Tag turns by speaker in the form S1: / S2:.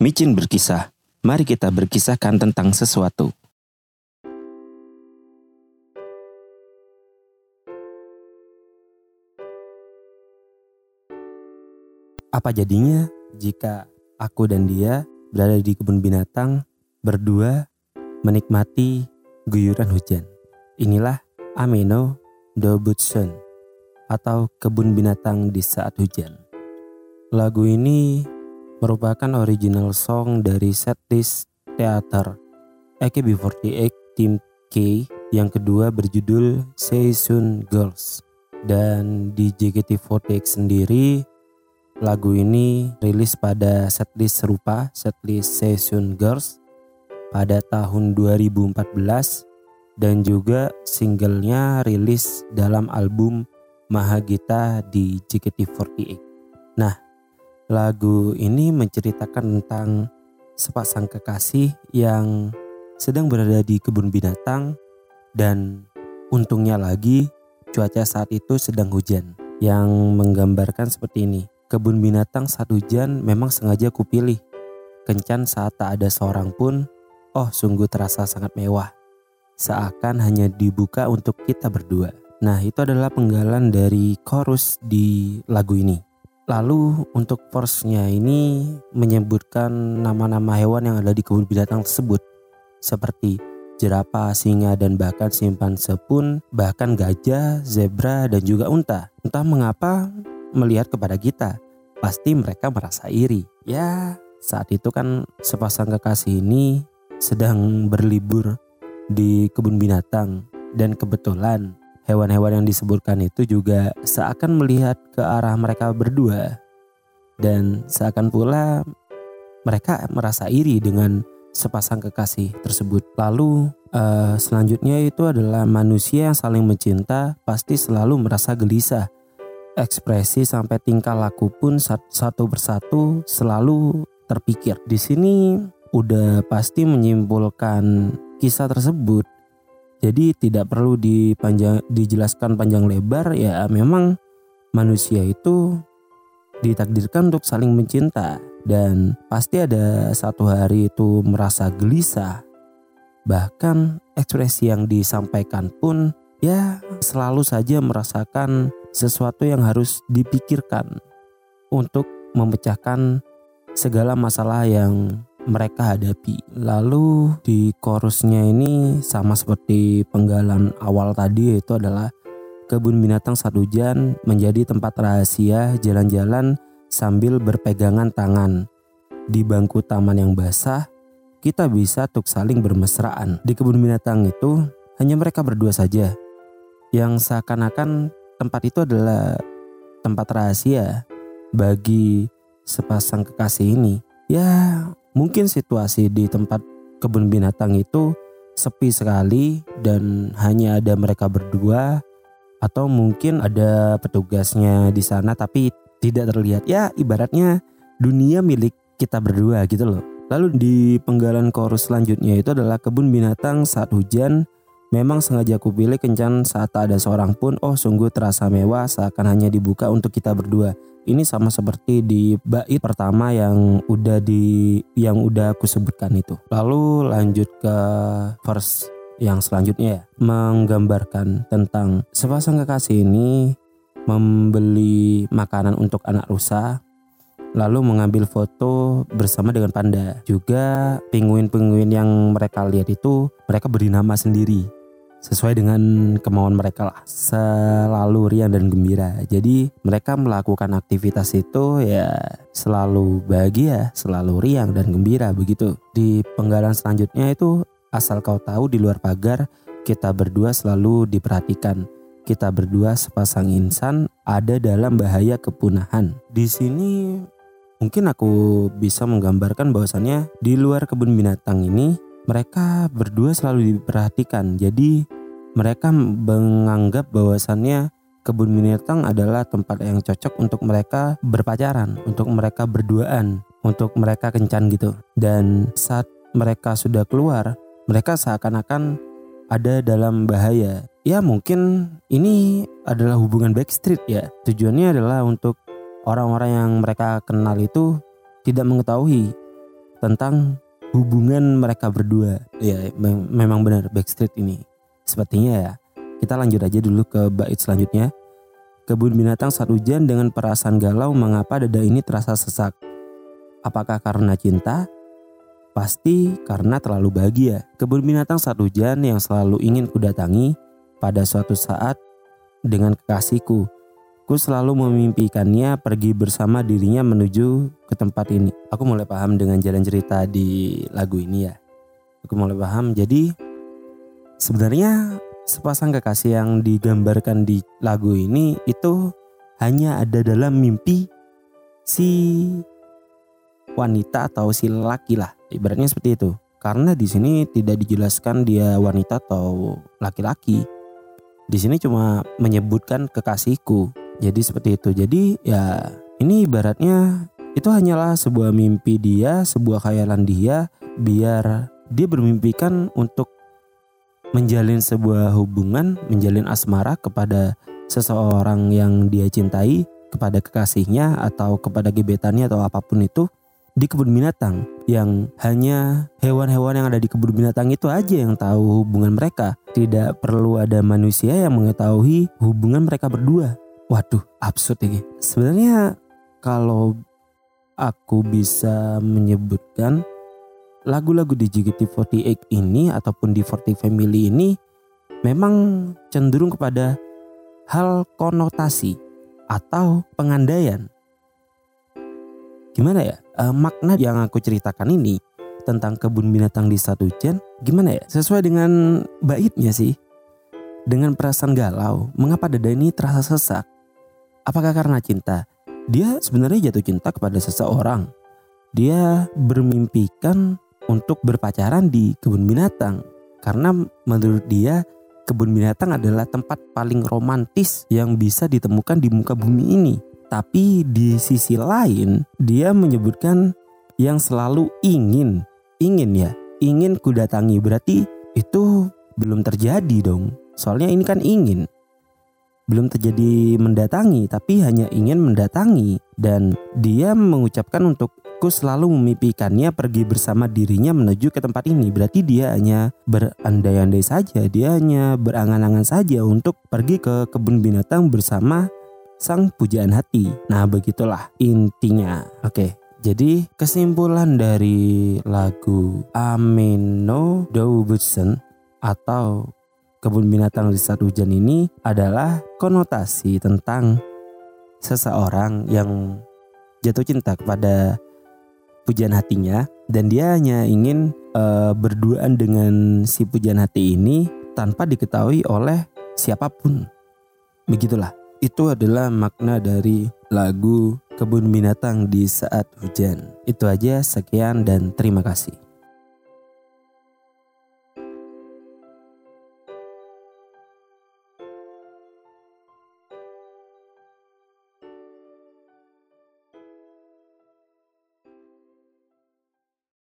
S1: Micin berkisah. Mari kita berkisahkan tentang sesuatu. Apa jadinya jika aku dan dia berada di kebun binatang berdua menikmati guyuran hujan? Inilah Ameno Dobutson atau kebun binatang di saat hujan. Lagu ini merupakan original song dari setlist teater AKB48 Team K yang kedua berjudul Season Girls. Dan di JKT48 sendiri Lagu ini rilis pada setlist serupa, setlist Session Girls pada tahun 2014 dan juga singlenya rilis dalam album Mahagita di JKT48. Nah, lagu ini menceritakan tentang sepasang kekasih yang sedang berada di kebun binatang dan untungnya lagi cuaca saat itu sedang hujan yang menggambarkan seperti ini. Kebun binatang saat hujan memang sengaja kupilih. Kencan saat tak ada seorang pun, oh sungguh terasa sangat mewah. Seakan hanya dibuka untuk kita berdua. Nah itu adalah penggalan dari chorus di lagu ini. Lalu untuk verse-nya ini menyebutkan nama-nama hewan yang ada di kebun binatang tersebut. Seperti jerapah, singa, dan bahkan simpanse pun, bahkan gajah, zebra, dan juga unta. Entah mengapa melihat kepada kita. Pasti mereka merasa iri. Ya, saat itu kan sepasang kekasih ini sedang berlibur di kebun binatang dan kebetulan hewan-hewan yang disebutkan itu juga seakan melihat ke arah mereka berdua dan seakan pula mereka merasa iri dengan sepasang kekasih tersebut. Lalu uh, selanjutnya itu adalah manusia yang saling mencinta pasti selalu merasa gelisah ekspresi sampai tingkah laku pun satu persatu selalu terpikir. Di sini udah pasti menyimpulkan kisah tersebut. Jadi tidak perlu dipanjang, dijelaskan panjang lebar ya memang manusia itu ditakdirkan untuk saling mencinta dan pasti ada satu hari itu merasa gelisah. Bahkan ekspresi yang disampaikan pun ya selalu saja merasakan sesuatu yang harus dipikirkan untuk memecahkan segala masalah yang mereka hadapi. Lalu di chorusnya ini sama seperti penggalan awal tadi yaitu adalah kebun binatang saat hujan menjadi tempat rahasia jalan-jalan sambil berpegangan tangan. Di bangku taman yang basah, kita bisa untuk saling bermesraan. Di kebun binatang itu hanya mereka berdua saja yang seakan-akan tempat itu adalah tempat rahasia bagi sepasang kekasih ini. Ya, mungkin situasi di tempat kebun binatang itu sepi sekali dan hanya ada mereka berdua atau mungkin ada petugasnya di sana tapi tidak terlihat. Ya, ibaratnya dunia milik kita berdua gitu loh. Lalu di penggalan chorus selanjutnya itu adalah kebun binatang saat hujan Memang sengaja aku pilih kencan saat tak ada seorang pun. Oh sungguh terasa mewah seakan hanya dibuka untuk kita berdua. Ini sama seperti di bait pertama yang udah di yang udah aku sebutkan itu. Lalu lanjut ke verse yang selanjutnya ya, menggambarkan tentang sepasang kekasih ini membeli makanan untuk anak rusa lalu mengambil foto bersama dengan panda. Juga penguin-penguin yang mereka lihat itu mereka beri nama sendiri sesuai dengan kemauan mereka lah. Selalu riang dan gembira. Jadi mereka melakukan aktivitas itu ya selalu bahagia selalu riang dan gembira begitu. Di penggalan selanjutnya itu asal kau tahu di luar pagar kita berdua selalu diperhatikan. Kita berdua sepasang insan ada dalam bahaya kepunahan. Di sini mungkin aku bisa menggambarkan bahwasannya di luar kebun binatang ini mereka berdua selalu diperhatikan. Jadi mereka menganggap bahwasannya kebun binatang adalah tempat yang cocok untuk mereka berpacaran, untuk mereka berduaan, untuk mereka kencan gitu. Dan saat mereka sudah keluar, mereka seakan-akan ada dalam bahaya. Ya mungkin ini adalah hubungan backstreet ya. Tujuannya adalah untuk orang-orang yang mereka kenal itu tidak mengetahui tentang hubungan mereka berdua. Ya, me memang benar Backstreet ini. Sepertinya ya. Kita lanjut aja dulu ke bait selanjutnya. Kebun binatang saat hujan dengan perasaan galau mengapa dada ini terasa sesak. Apakah karena cinta? Pasti karena terlalu bahagia. Kebun binatang saat hujan yang selalu ingin kudatangi pada suatu saat dengan kekasihku. Ku selalu memimpikannya pergi bersama dirinya menuju ke tempat ini. Aku mulai paham dengan jalan cerita di lagu ini ya. Aku mulai paham. Jadi sebenarnya sepasang kekasih yang digambarkan di lagu ini itu hanya ada dalam mimpi si wanita atau si laki lah. Ibaratnya seperti itu. Karena di sini tidak dijelaskan dia wanita atau laki-laki. Di sini cuma menyebutkan kekasihku. Jadi seperti itu. Jadi ya ini ibaratnya itu hanyalah sebuah mimpi dia, sebuah khayalan dia biar dia bermimpikan untuk menjalin sebuah hubungan, menjalin asmara kepada seseorang yang dia cintai, kepada kekasihnya atau kepada gebetannya atau apa pun itu di kebun binatang yang hanya hewan-hewan yang ada di kebun binatang itu aja yang tahu hubungan mereka. Tidak perlu ada manusia yang mengetahui hubungan mereka berdua. Waduh, absurd ini. Sebenarnya kalau aku bisa menyebutkan lagu-lagu di JKT48 ini ataupun di 40 Family ini memang cenderung kepada hal konotasi atau pengandaian. Gimana ya? Uh, makna yang aku ceritakan ini tentang kebun binatang di satu Jen gimana ya? Sesuai dengan baitnya sih. Dengan perasaan galau mengapa dada ini terasa sesak apakah karena cinta? Dia sebenarnya jatuh cinta kepada seseorang. Dia bermimpikan untuk berpacaran di kebun binatang. Karena menurut dia kebun binatang adalah tempat paling romantis yang bisa ditemukan di muka bumi ini. Tapi di sisi lain dia menyebutkan yang selalu ingin, ingin ya, ingin kudatangi. Berarti itu belum terjadi dong. Soalnya ini kan ingin. Belum terjadi mendatangi tapi hanya ingin mendatangi dan dia mengucapkan untukku selalu memimpikannya pergi bersama dirinya menuju ke tempat ini. Berarti dia hanya berandai-andai saja, dia hanya berangan-angan saja untuk pergi ke kebun binatang bersama sang pujaan hati. Nah, begitulah intinya. Oke. Jadi kesimpulan dari lagu Ameno Daubutsen atau kebun binatang di saat hujan ini adalah konotasi tentang seseorang yang jatuh cinta kepada pujian hatinya dan dia hanya ingin uh, berduaan dengan si pujian hati ini tanpa diketahui oleh siapa pun. Begitulah. Itu adalah makna dari lagu Kebun Binatang di Saat Hujan. Itu aja, sekian dan terima kasih.